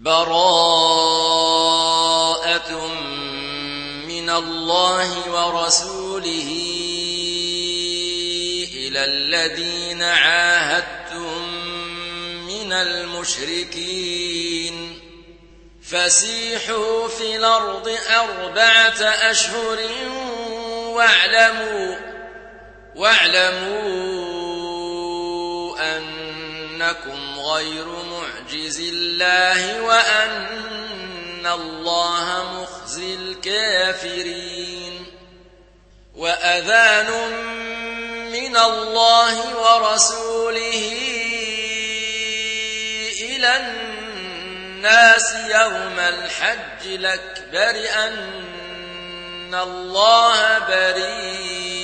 براءة من الله ورسوله إلى الذين عاهدتم من المشركين. فسيحوا في الأرض أربعة أشهر واعلموا واعلموا أنكم غير معجز الله وأن الله مخزي الكافرين وأذان من الله ورسوله إلى الناس يوم الحج الأكبر أن الله بريء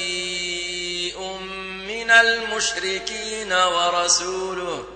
من المشركين ورسوله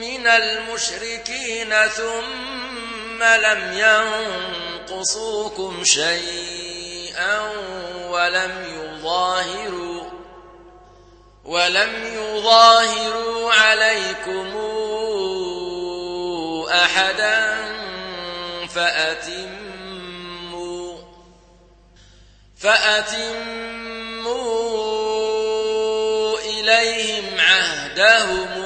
من المشركين ثم لم ينقصوكم شيئا ولم يظاهروا ولم يظاهروا عليكم أحدا فأتموا فأتموا إليهم عهدهم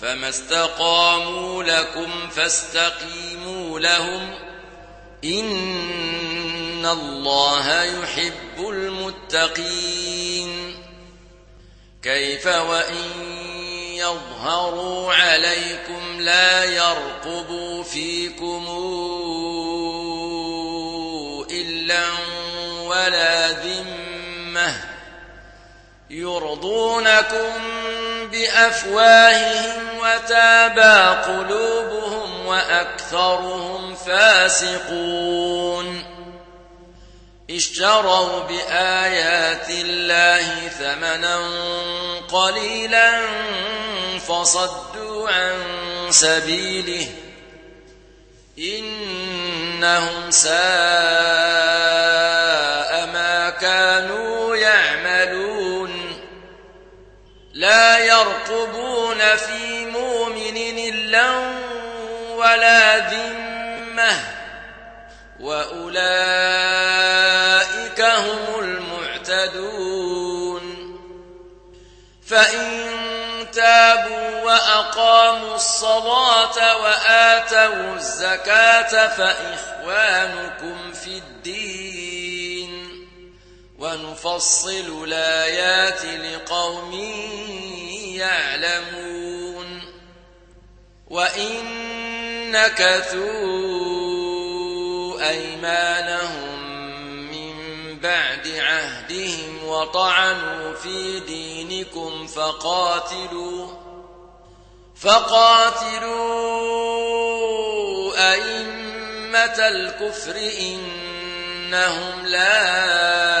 فما استقاموا لكم فاستقيموا لهم إن الله يحب المتقين كيف وإن يظهروا عليكم لا يرقبوا فيكم إلا ولا ذمة يرضونكم بأفواههم وتابى قلوبهم وأكثرهم فاسقون. اشتروا بآيات الله ثمنا قليلا فصدوا عن سبيله. إنهم ساء ما كانوا يعملون. لا يرقبون في مؤمن إلا ولا ذمة وأولئك هم المعتدون فإن تابوا وأقاموا الصلاة وآتوا الزكاة فإخوانكم في الدين ونفصل الآيات لقوم يعلمون وإن نكثوا أيمانهم من بعد عهدهم وطعنوا في دينكم فقاتلوا فقاتلوا أئمة الكفر إنهم لا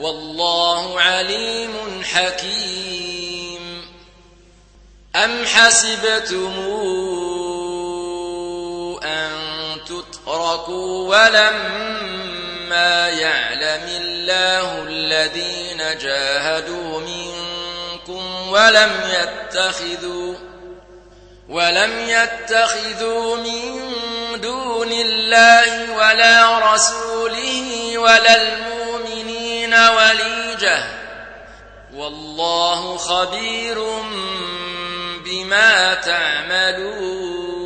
والله عليم حكيم. أم حسبتم أن تتركوا ولما يعلم الله الذين جاهدوا منكم ولم يتخذوا ولم يتخذوا من دون الله ولا رسوله ولا المؤمنين وليجة. والله خبير بما تعملون.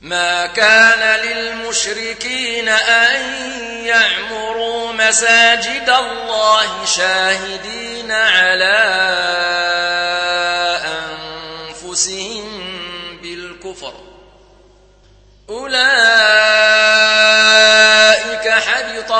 ما كان للمشركين أن يعمروا مساجد الله شاهدين على أنفسهم بالكفر. أولئك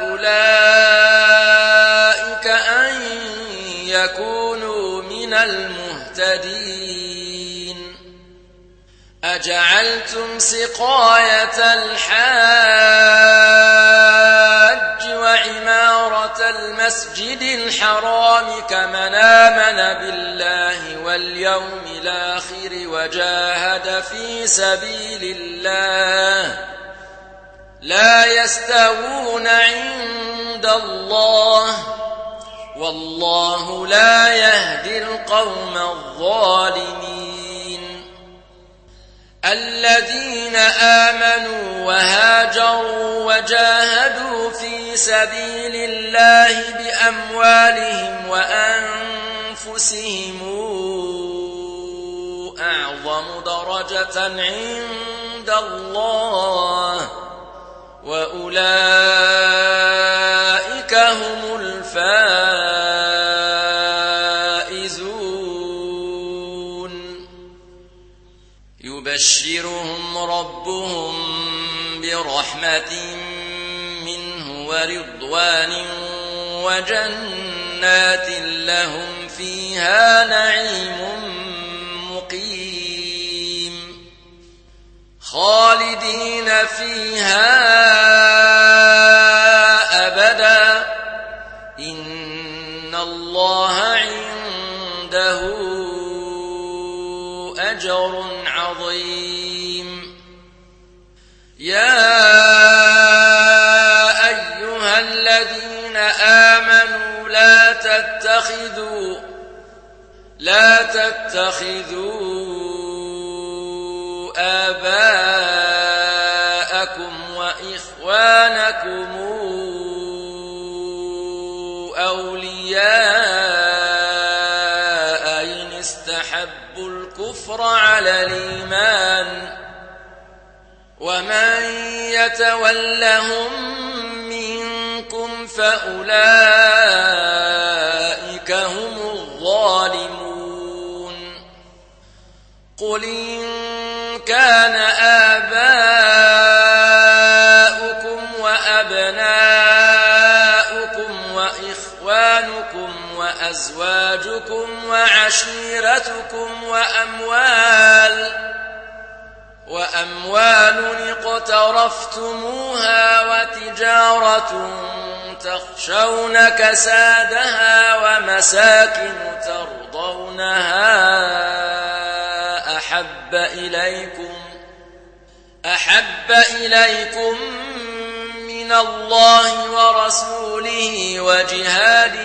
أولئك أن يكونوا من المهتدين. أجعلتم سقاية الحاج وعمارة المسجد الحرام كمن آمن بالله واليوم الآخر وجاهد في سبيل الله لا يستوون عند الله. والله لا يهدي القوم الظالمين. الذين آمنوا وهاجروا وجاهدوا في سبيل الله بأموالهم وأنفسهم أعظم درجة عند الله. وأولئك هم الفائزون يبشرهم ربهم برحمة منه ورضوان وجنات لهم فيها نعيم خالدين فيها أبدا. إن الله عنده أجر عظيم. يا أيها الذين آمنوا لا تتخذوا لا تتخذوا آباءكم وإخوانكم أولياء إن استحبوا الكفر على الإيمان ومن يتولهم منكم فأولئك هم الظالمون قل إن كان آباؤكم وأبناؤكم وإخوانكم وأزواجكم وعشيرتكم وأموال وأموال اقترفتموها وتجارة تخشون كسادها ومساكن ترضونها أحب إليكم أحب إليكم من الله ورسوله وجهاد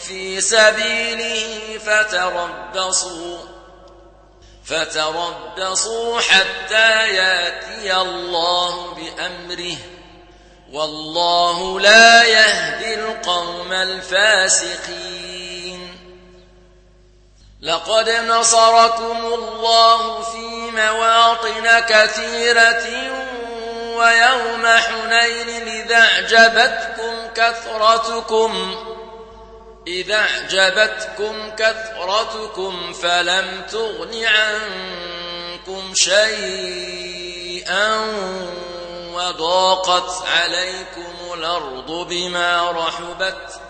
في سبيله فتربصوا فتربصوا حتى يأتي الله بأمره. والله لا يهدي القوم الفاسقين. لقد نصركم الله في مواطن كثيرة ويوم حنين إذا أعجبتكم كثرتكم إذا أعجبتكم كثرتكم فلم تغن عنكم شيئا وضاقت عليكم الأرض بما رحبت.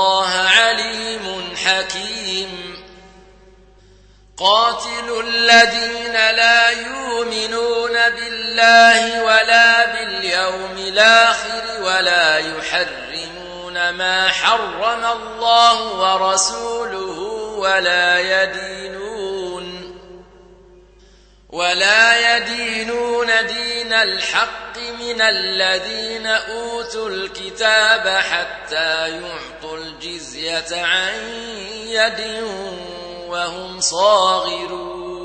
الله عليم حكيم. قاتلوا الذين لا يؤمنون بالله ولا باليوم الآخر ولا يحرمون ما حرم الله ورسوله ولا يدينون ولا يدينون دين الحق من الذين أوتوا الكتاب حتى يعطوا الجزية عن يد وهم صاغرون.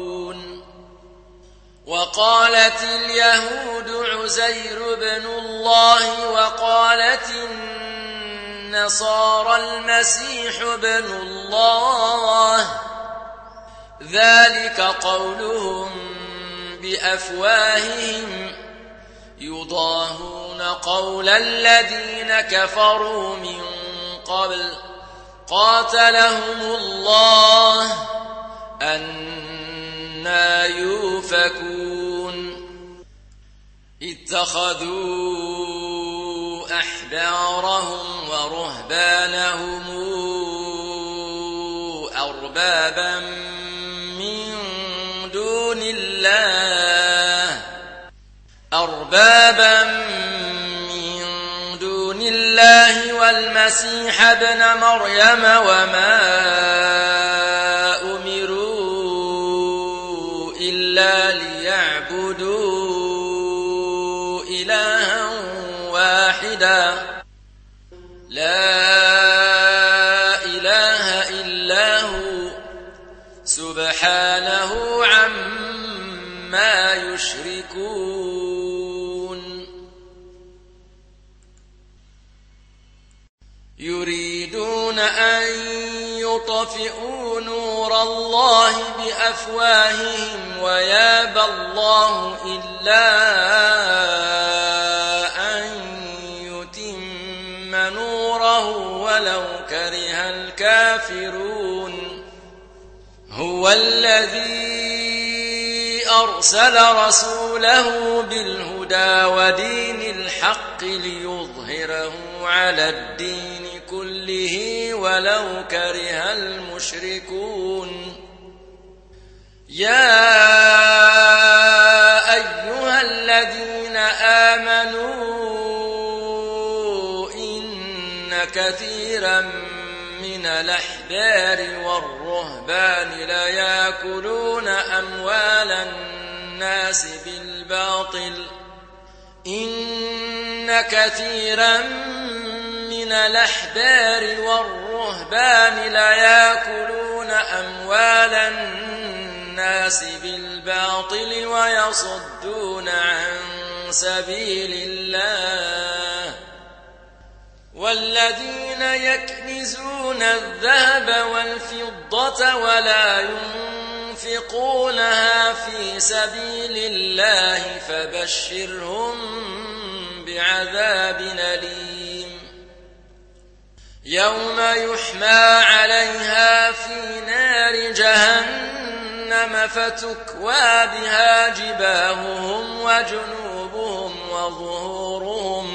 وقالت اليهود عزير بن الله وقالت النصارى المسيح بن الله. ذلك قولهم بأفواههم يضاهون قول الذين كفروا من قبل قاتلهم الله أنا يوفكون اتخذوا أحبارهم ورهبانهم أربابا الله أربابا من دون الله والمسيح ابن مريم وما يريدون أن يطفئوا نور الله بأفواههم ويابى الله إلا أن يتم نوره ولو كره الكافرون. هو الذي أرسل رسوله بالهدى ودين الحق ليظهره على الدين كله ولو كره المشركون. يا أيها الذين آمنوا إن كثيرا من الأحبار والرهبان ليأكلون أموال الناس بالباطل. إن كثيرا من الأحبار والرهبان ليأكلون أموال الناس بالباطل ويصدون عن سبيل الله والذين يكنزون الذهب والفضة ولا ينفقونها في سبيل الله فبشرهم بعذاب أليم. يوم يحمى عليها في نار جهنم فتكوى بها جباههم وجنوبهم وظهورهم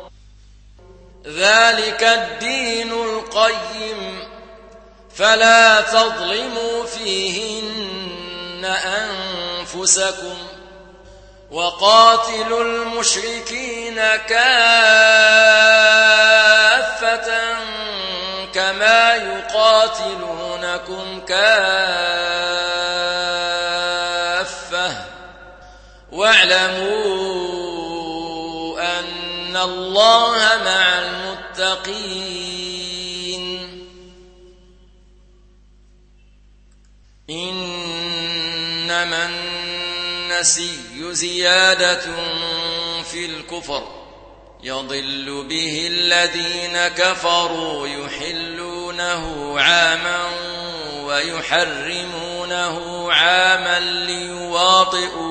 ذلك الدين القيم فلا تظلموا فيهن أنفسكم وقاتلوا المشركين كافة كما يقاتلونكم كافة. واعلموا الله مع المتقين. إنما النسي زيادة في الكفر. يضل به الذين كفروا يحلونه عاما ويحرمونه عاما ليواطئوا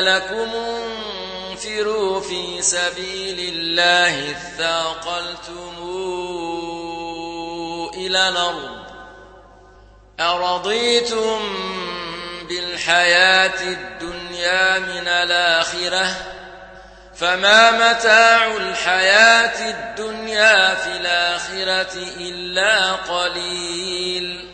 لكم انفروا في سبيل الله اثاقلتم إلى الأرض أرضيتم بالحياة الدنيا من الآخرة فما متاع الحياة الدنيا في الآخرة إلا قليل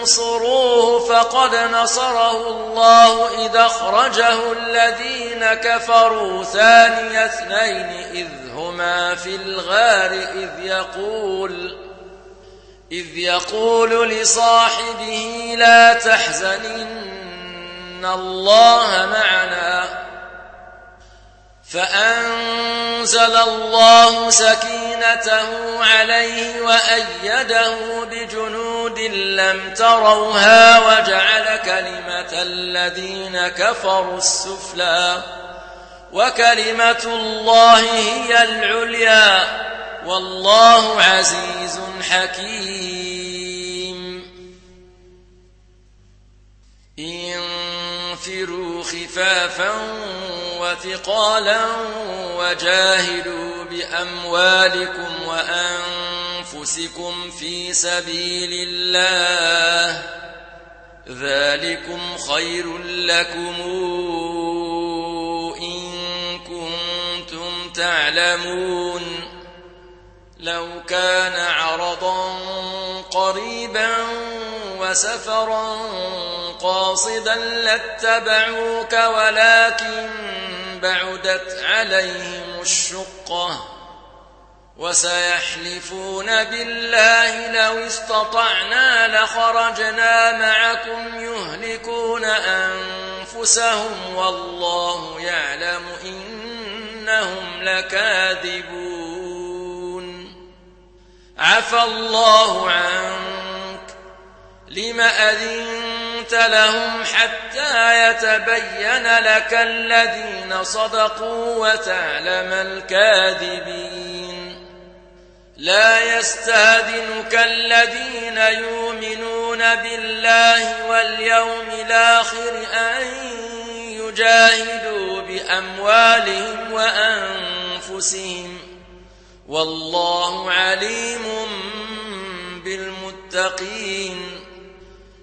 تنصروه فقد نصره الله إذا أخرجه الذين كفروا ثاني اثنين إذ هما في الغار إذ يقول إذ يقول لصاحبه لا تحزن إن الله معنا فأنزل الله سكينته عليه وأيده بجنود لم تروها وجعل كلمة الذين كفروا السفلى. وكلمة الله هي العليا. والله عزيز حكيم. انفروا خفافا وثقالا وجاهدوا بأموالكم وأنفسكم في سبيل الله ذلكم خير لكم إن كنتم تعلمون لو كان عرضا قريبا وسفرا قاصدا لاتبعوك ولكن بعدت عليهم الشقة وسيحلفون بالله لو استطعنا لخرجنا معكم يهلكون أنفسهم والله يعلم إنهم لكاذبون عفى الله عنك لم أذنت لهم حتى يتبين لك الذين صدقوا وتعلم الكاذبين؟ لا يستأذنك الذين يؤمنون بالله واليوم الآخر أن يجاهدوا بأموالهم وأنفسهم. والله عليم بالمتقين.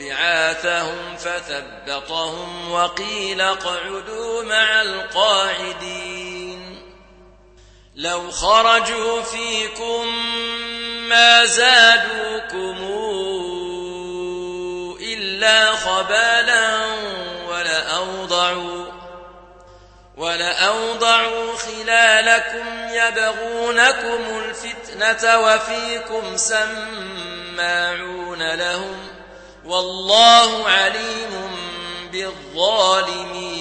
بعاثهم فثبطهم وقيل اقعدوا مع القاعدين لو خرجوا فيكم ما زادوكم إلا خبالا ولأوضعوا ولأوضعوا خلالكم يبغونكم الفتنة وفيكم سماعون لهم والله عليم بالظالمين.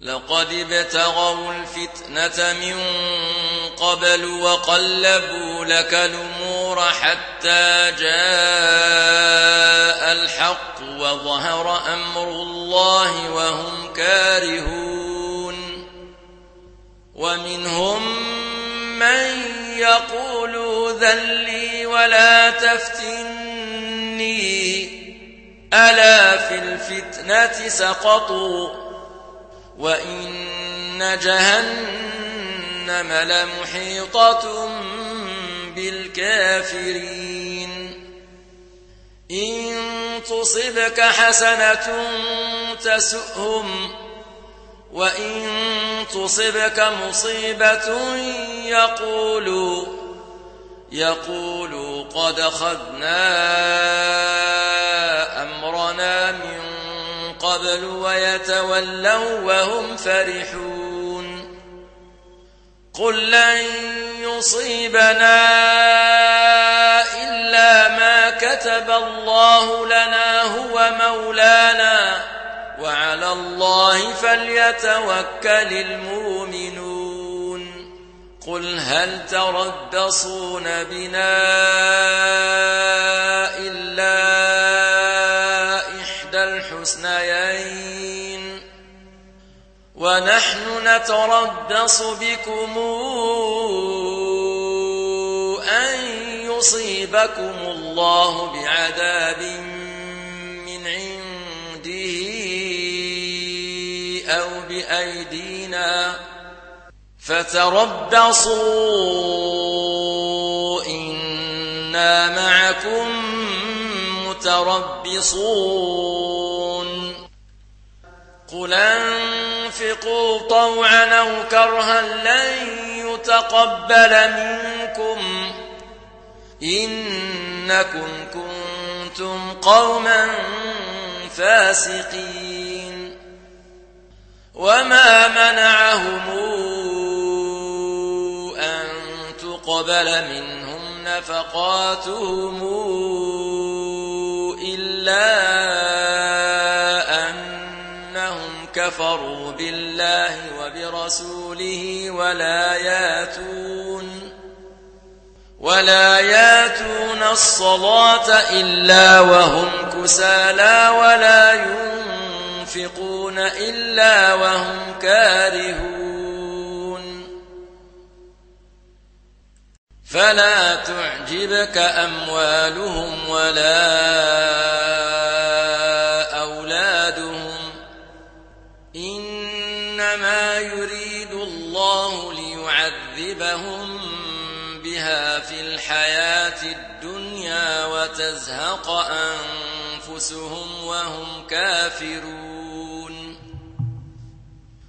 لقد ابتغوا الفتنة من قبل وقلبوا لك الأمور حتى جاء الحق وظهر أمر الله وهم كارهون. ومنهم من يقول ذلي ولا تفتني. ألا في الفتنة سقطوا وإن جهنم لمحيطة بالكافرين. إن تصبك حسنة تسؤهم وإن تصبك مصيبة يقولوا يقولوا قد خذنا أمرنا من قبل ويتولوا وهم فرحون قل لن يصيبنا إلا ما كتب الله لنا هو مولانا وعلى الله فليتوكل المؤمنون. قل هل تربصون بنا إلا إحدى الحسنيين؟ ونحن نتربص بكم أن يصيبكم الله بعذاب بأيدينا فتربصوا إنا معكم متربصون. قل أنفقوا طوعا أو كرها لن يتقبل منكم. إنكم كنتم قوما فاسقين. وما منعهم أن تقبل منهم نفقاتهم إلا أنهم كفروا بالله وبرسوله ولا ياتون ولا ياتون الصلاة إلا وهم كسالى ولا ينفقون إلا وهم كارهون. فلا تعجبك أموالهم ولا أولادهم. إنما يريد الله ليعذبهم بها في الحياة الدنيا وتزهق أنفسهم وهم كافرون.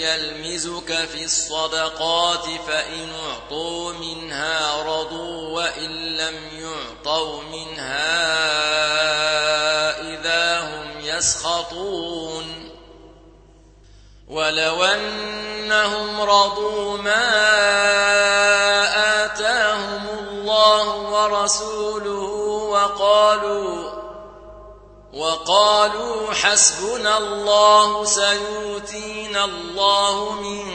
يلمزك في الصدقات فإن اعطوا منها رضوا وإن لم يعطوا منها إذا هم يسخطون. ولو أنهم رضوا ما آتاهم الله ورسوله وقالوا وقالوا حسبنا الله سيؤتينا الله من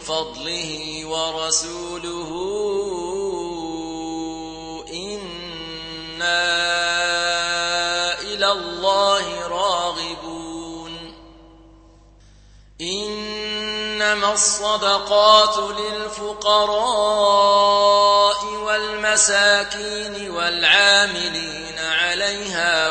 فضله ورسوله. إنا إلى الله راغبون. إنما الصدقات للفقراء والمساكين والعاملين عليها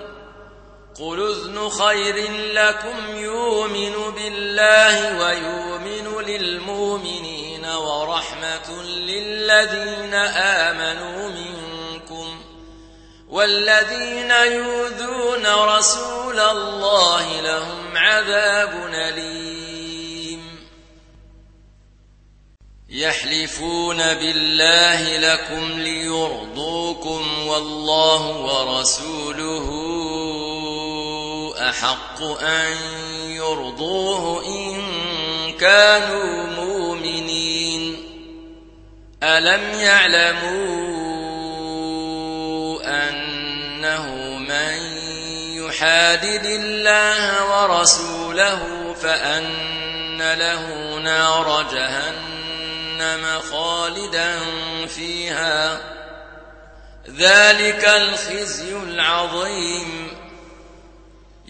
قل أذن خير لكم يؤمن بالله ويؤمن للمؤمنين ورحمة للذين آمنوا منكم والذين يؤذون رسول الله لهم عذاب أليم يحلفون بالله لكم ليرضوكم والله ورسوله أحق أن يرضوه إن كانوا مؤمنين. ألم يعلموا أنه من يحادد الله ورسوله فأن له نار جهنم خالدا فيها. ذلك الخزي العظيم.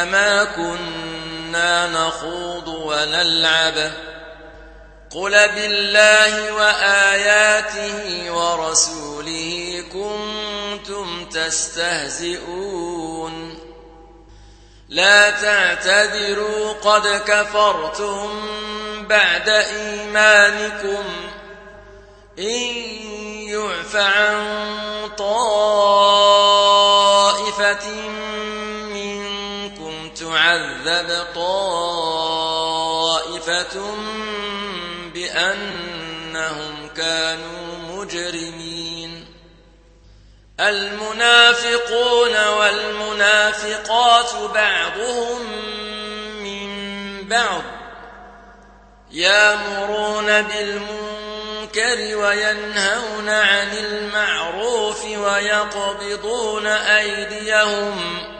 إنما كنا نخوض ونلعب. قل بالله وآياته ورسوله كنتم تستهزئون. لا تعتذروا قد كفرتم بعد إيمانكم. إن يعف عن طائفة تعذب طائفة بأنهم كانوا مجرمين. المنافقون والمنافقات بعضهم من بعض يامرون بالمنكر وينهون عن المعروف ويقبضون أيديهم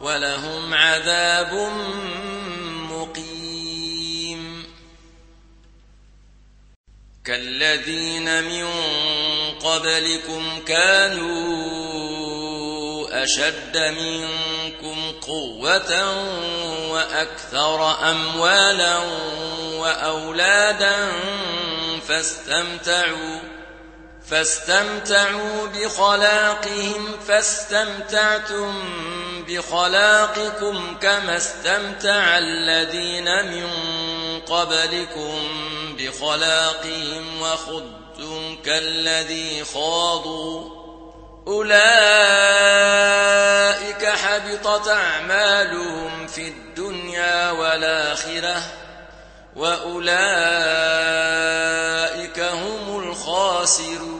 ولهم عذاب مقيم. كالذين من قبلكم كانوا أشد منكم قوة وأكثر أموالا وأولادا فاستمتعوا فاستمتعوا بخلاقهم فاستمتعتم بخلاقكم كما استمتع الذين من قبلكم بخلاقهم وخذتم كالذي خاضوا. أولئك حبطت أعمالهم في الدنيا والآخرة وأولئك هم الخاسرون.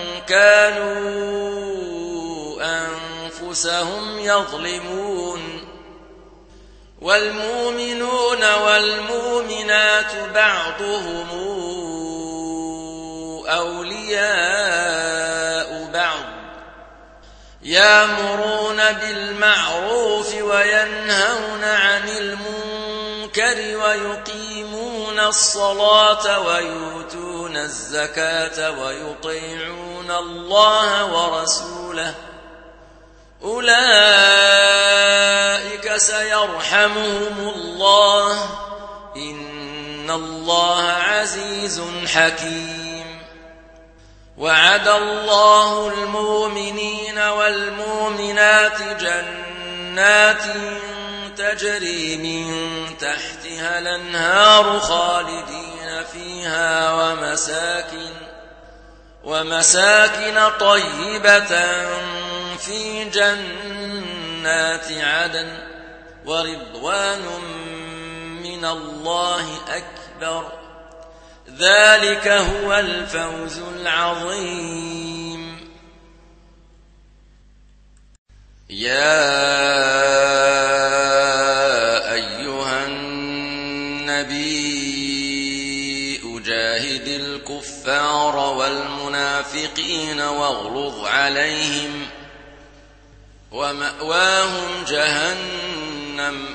كانوا أنفسهم يظلمون والمؤمنون والمؤمنات بعضهم أولياء بعض يامرون بالمعروف وينهون عن المنكر ويقيمون الصلاة ويؤتون الزكاة ويطيعون الله ورسوله. أولئك سيرحمهم الله. إن الله عزيز حكيم. وعد الله المؤمنين والمؤمنات جنات تجري من تحتها الأنهار خالدين فيها ومساكن ومساكن طيبة في جنات عدن ورضوان من الله أكبر. ذلك هو الفوز العظيم. يا والمنافقين واغلظ عليهم ومأواهم جهنم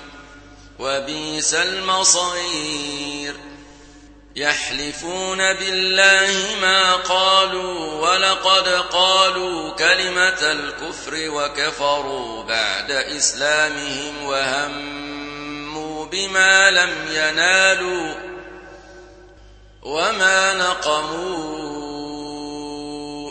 وبئس المصير. يحلفون بالله ما قالوا ولقد قالوا كلمة الكفر وكفروا بعد إسلامهم وهموا بما لم ينالوا وما نقموا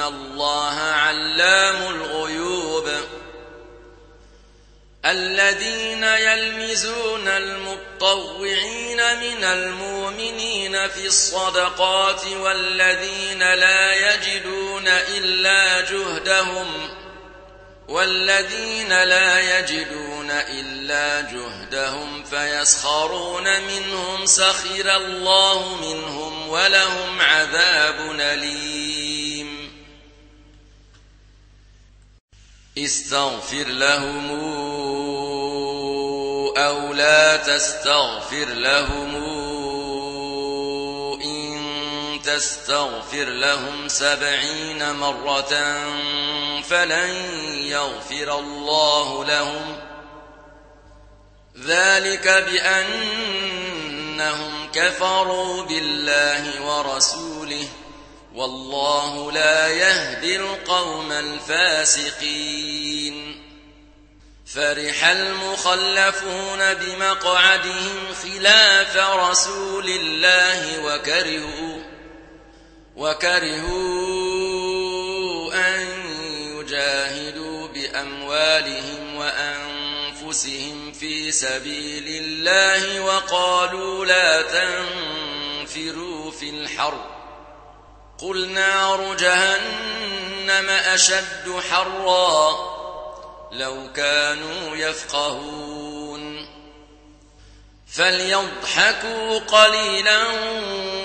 الله علام الغيوب الذين يلمزون المطوعين من المؤمنين في الصدقات والذين لا يجدون إلا جهدهم والذين لا يجدون إلا جهدهم فيسخرون منهم سخر الله منهم ولهم عذاب أليم استغفر لهم أو لا تستغفر لهم إن تستغفر لهم سبعين مرة فلن يغفر الله لهم. ذلك بأنهم كفروا بالله ورسوله والله لا يهدي القوم الفاسقين. فرح المخلفون بمقعدهم خلاف رسول الله وكرهوا وكرهوا أن يجاهدوا بأموالهم وأنفسهم في سبيل الله وقالوا لا تنفروا في الحرب. قل نار جهنم أشد حرًّا لو كانوا يفقهون. فليضحكوا قليلا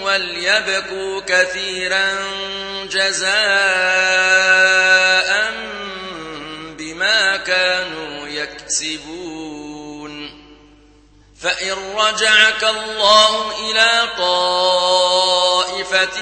وليبكوا كثيرا جزاء بما كانوا يكسبون. فإن رجعك الله إلى طائفة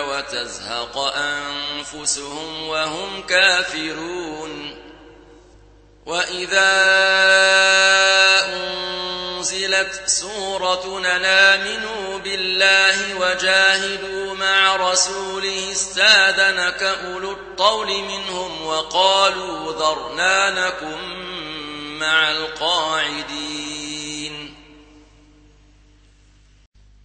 وتزهق أنفسهم وهم كافرون. وإذا أنزلت سورة نامنوا بالله وجاهدوا مع رسوله استاذنك أولو الطول منهم وقالوا ذرنانكم مع القاعدين.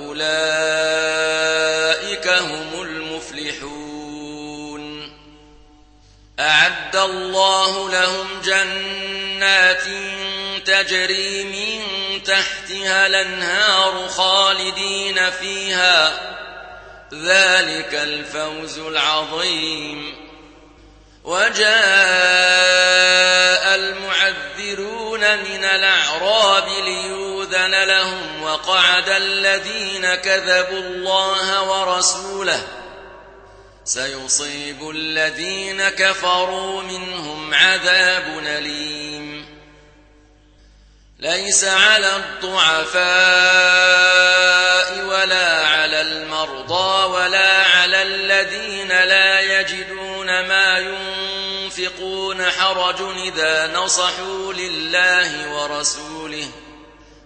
وأولئك هم المفلحون. أعد الله لهم جنات تجري من تحتها الأنهار خالدين فيها. ذلك الفوز العظيم. وجاء المعذرون من الأعراب ليوذن لهم وقعد الذين كذبوا الله ورسوله. سيصيب الذين كفروا منهم عذاب أليم. ليس على الضعفاء ولا على المرضى ولا على الذين لا يجدون ما ينفقون حرج إذا نصحوا لله ورسوله.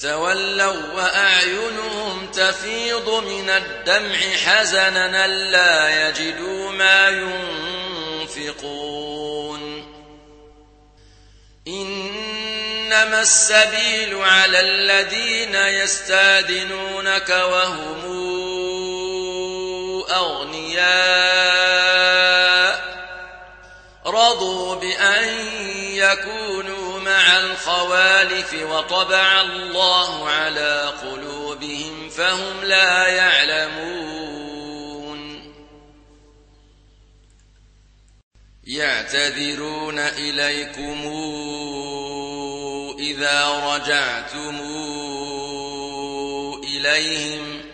تولوا وأعينهم تفيض من الدمع حزنا لا يجدوا ما ينفقون. إنما السبيل على الذين يستاذنونك وهم أغنياء. رضوا بأن يكونوا مع الخوالف وطبع الله على قلوبهم فهم لا يعلمون. يعتذرون إليكم إذا رجعتم إليهم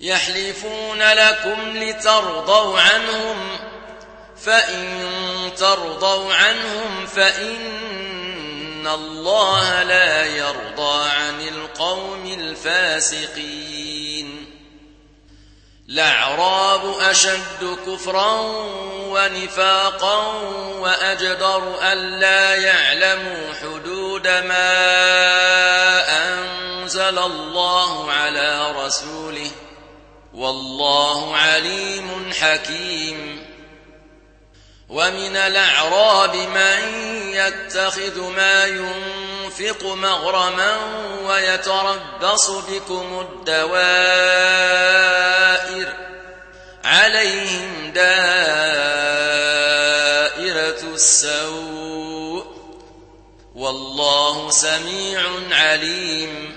يحلفون لكم لترضوا عنهم فإن ترضوا عنهم فإن الله لا يرضى عن القوم الفاسقين. الأعراب أشد كفرا ونفاقا وأجدر ألا يعلموا حدود ما أنزل الله على رسوله. والله عليم حكيم. ومن الأعراب من يتخذ ما ينفق مغرما ويتربص بكم الدوائر عليهم دائرة السوء. والله سميع عليم.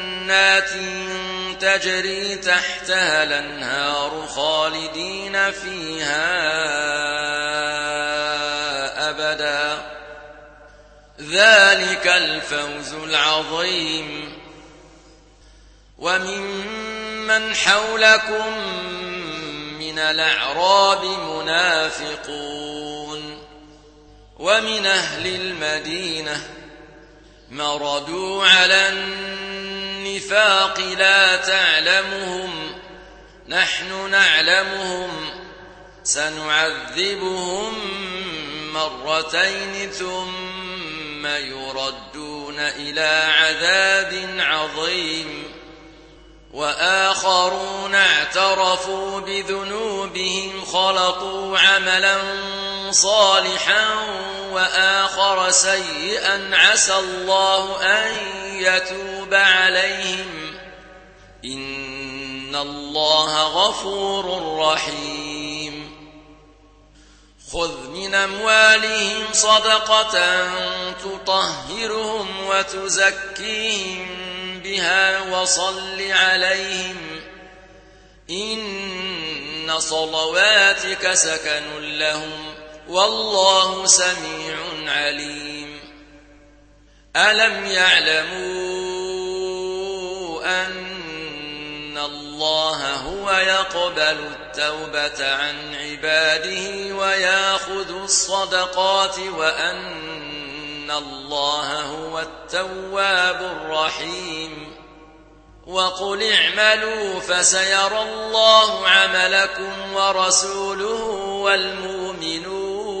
تجري تحتها الأنهار خالدين فيها أبدا. ذلك الفوز العظيم. وممن حولكم من الأعراب منافقون. ومن أهل المدينة مردوا على النفاق لا تعلمهم نحن نعلمهم سنعذبهم مرتين ثم يردون إلى عذاب عظيم. وآخرون اعترفوا بذنوبهم خلطوا عملا صالحا وآخر سيئا عسى الله أن يتوب عليهم. إن الله غفور رحيم. خذ من أموالهم صدقة تطهرهم وتزكيهم بها وصل عليهم. إن صلواتك سكن لهم. والله سميع عليم. ألم يعلموا أن الله هو يقبل التوبة عن عباده وياخذ الصدقات وأن الله هو التواب الرحيم وقل اعملوا فسيرى الله عملكم ورسوله والمؤمنون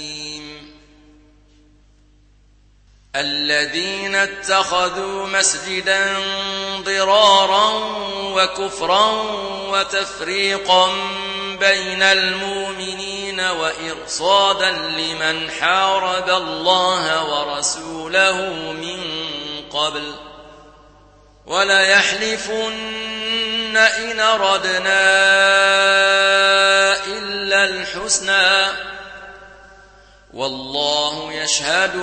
الذين اتخذوا مسجدا ضرارا وكفرا وتفريقا بين المؤمنين وإرصادا لمن حارب الله ورسوله من قبل وليحلفن إن ردنا إلا الحسنى والله يشهد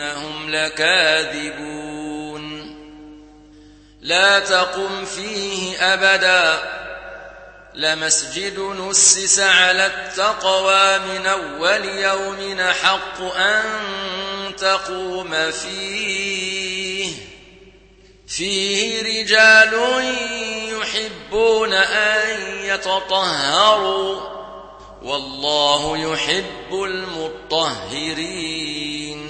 إنهم لكاذبون. لا تقم فيه أبدا. لمسجد نسس على التقوى من أول يوم حق أن تقوم فيه. فيه رجال يحبون أن يتطهروا. والله يحب المطهرين.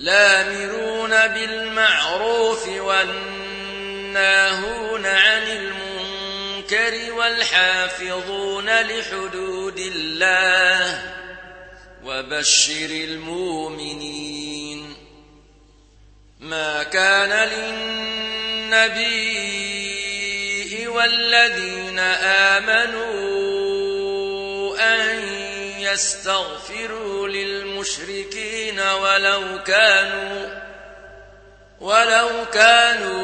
لامرون بالمعروف والناهون عن المنكر والحافظون لحدود الله وبشر المؤمنين. ما كان للنبي والذين آمنوا يستغفروا للمشركين ولو كانوا ولو كانوا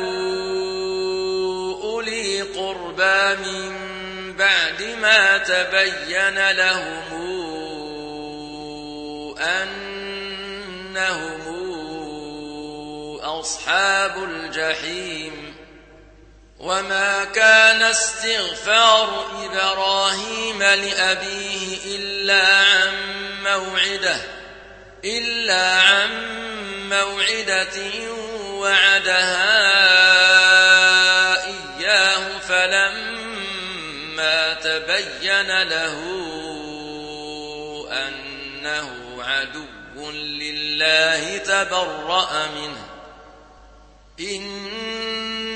أولي قربى من بعد ما تبين لهم أنهم أصحاب الجحيم. وما كان استغفار إبراهيم لأبيه إلا عن موعدة إلا عن موعدة وعدها إياه فلما تبين له أنه عدو لله تبرأ منه إن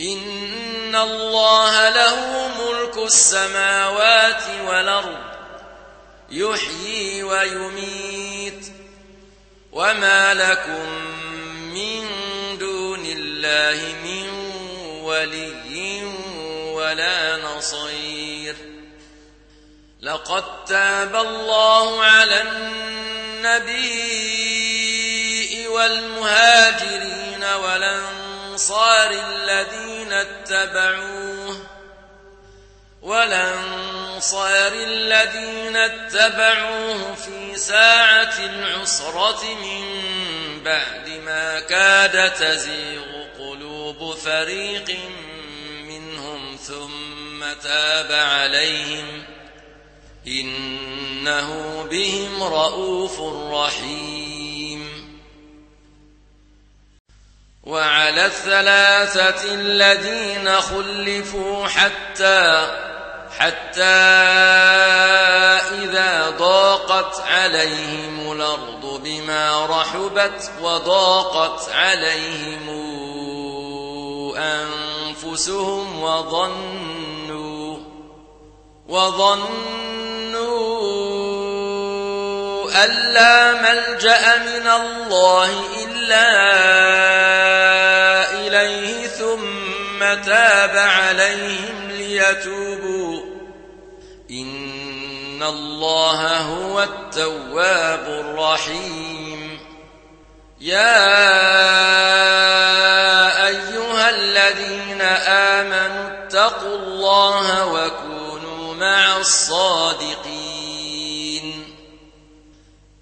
إن الله له ملك السماوات والأرض. يحيي ويميت. وما لكم من دون الله من ولي ولا نصير. لقد تاب الله على النبي والمهاجرين والأنصار الذين اتبعوه والأنصار الذين اتبعوه في ساعة العسرة من بعد ما كاد تزيغ قلوب فريق منهم ثم تاب عليهم إنه بهم رؤوف رحيم وعلى الثلاثة الذين خلفوا حتى حتى إذا ضاقت عليهم الأرض بما رحبت وضاقت عليهم أنفسهم وظنوا وظنوا أن لا ملجأ من الله إلا ثم تاب عليهم ليتوبوا. إن الله هو التواب الرحيم. يا أيها الذين آمنوا اتقوا الله وكونوا مع الصادقين.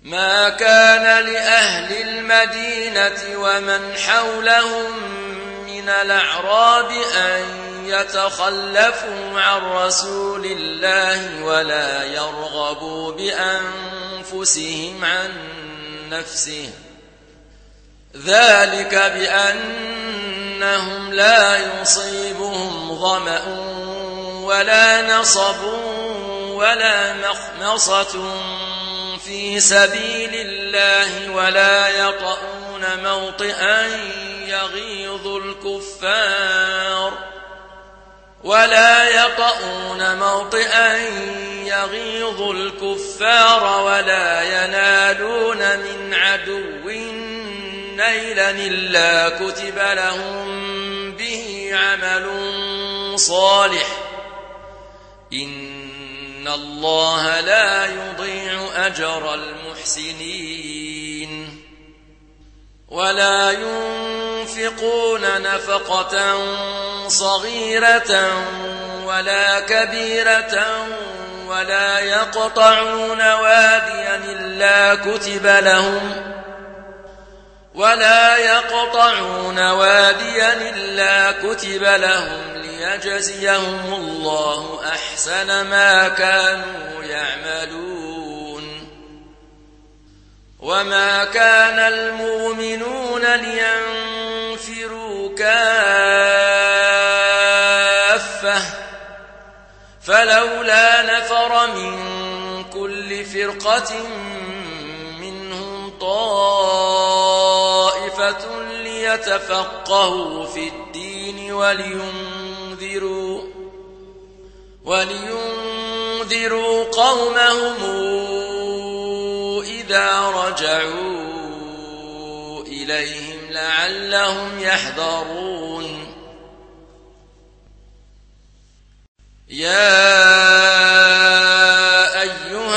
ما كان لأهل المدينة ومن حولهم الأعراب أن يتخلفوا عن رسول الله ولا يرغبوا بأنفسهم عن نفسه. ذلك بأنهم لا يصيبهم ظمأ ولا نصب ولا مخمصة في سبيل الله ولا يطؤون موطئا يغيظ الكفار ولا يطؤون موطئا يغيظ الكفار ولا ينالون من عدو نيلا إلا كتب لهم به عمل صالح إن الله لا يضيع أجر المحسنين ولا ينفقون نفقة صغيرة ولا كبيرة ولا يقطعون واديا إلا كتب لهم ولا يقطعون واديا إلا كتب لهم ليجزيهم الله أحسن ما كانوا يعملون. وما كان المؤمنون لينفروا كافة فلولا نفر من كل فرقة طائفة ليتفقهوا في الدين ولينذروا ولينذروا قومهم إذا رجعوا إليهم لعلهم يحذرون. يا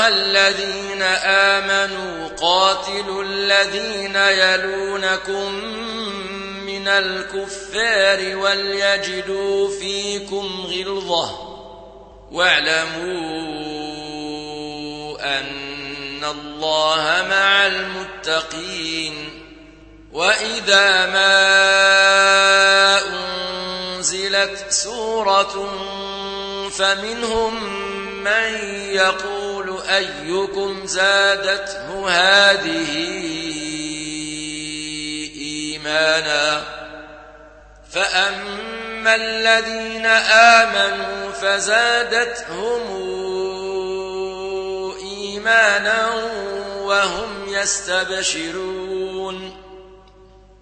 أيها الذين آمنوا قاتلوا الذين يلونكم من الكفار وليجدوا فيكم غلظة واعلموا أن الله مع المتقين وإذا ما أنزلت سورة فمنهم من يقول أيكم زادته هذه إيمانا فأما الذين آمنوا فزادتهم إيمانا وهم يستبشرون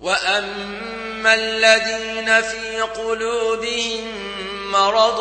وأما الذين في قلوبهم مرض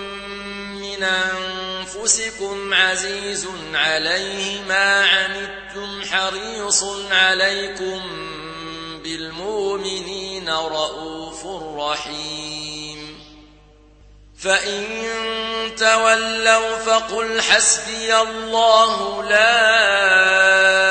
من أنفسكم عزيز عليه ما عنتم حريص عليكم بالمؤمنين رؤوف رحيم فإن تولوا فقل حسبي الله لا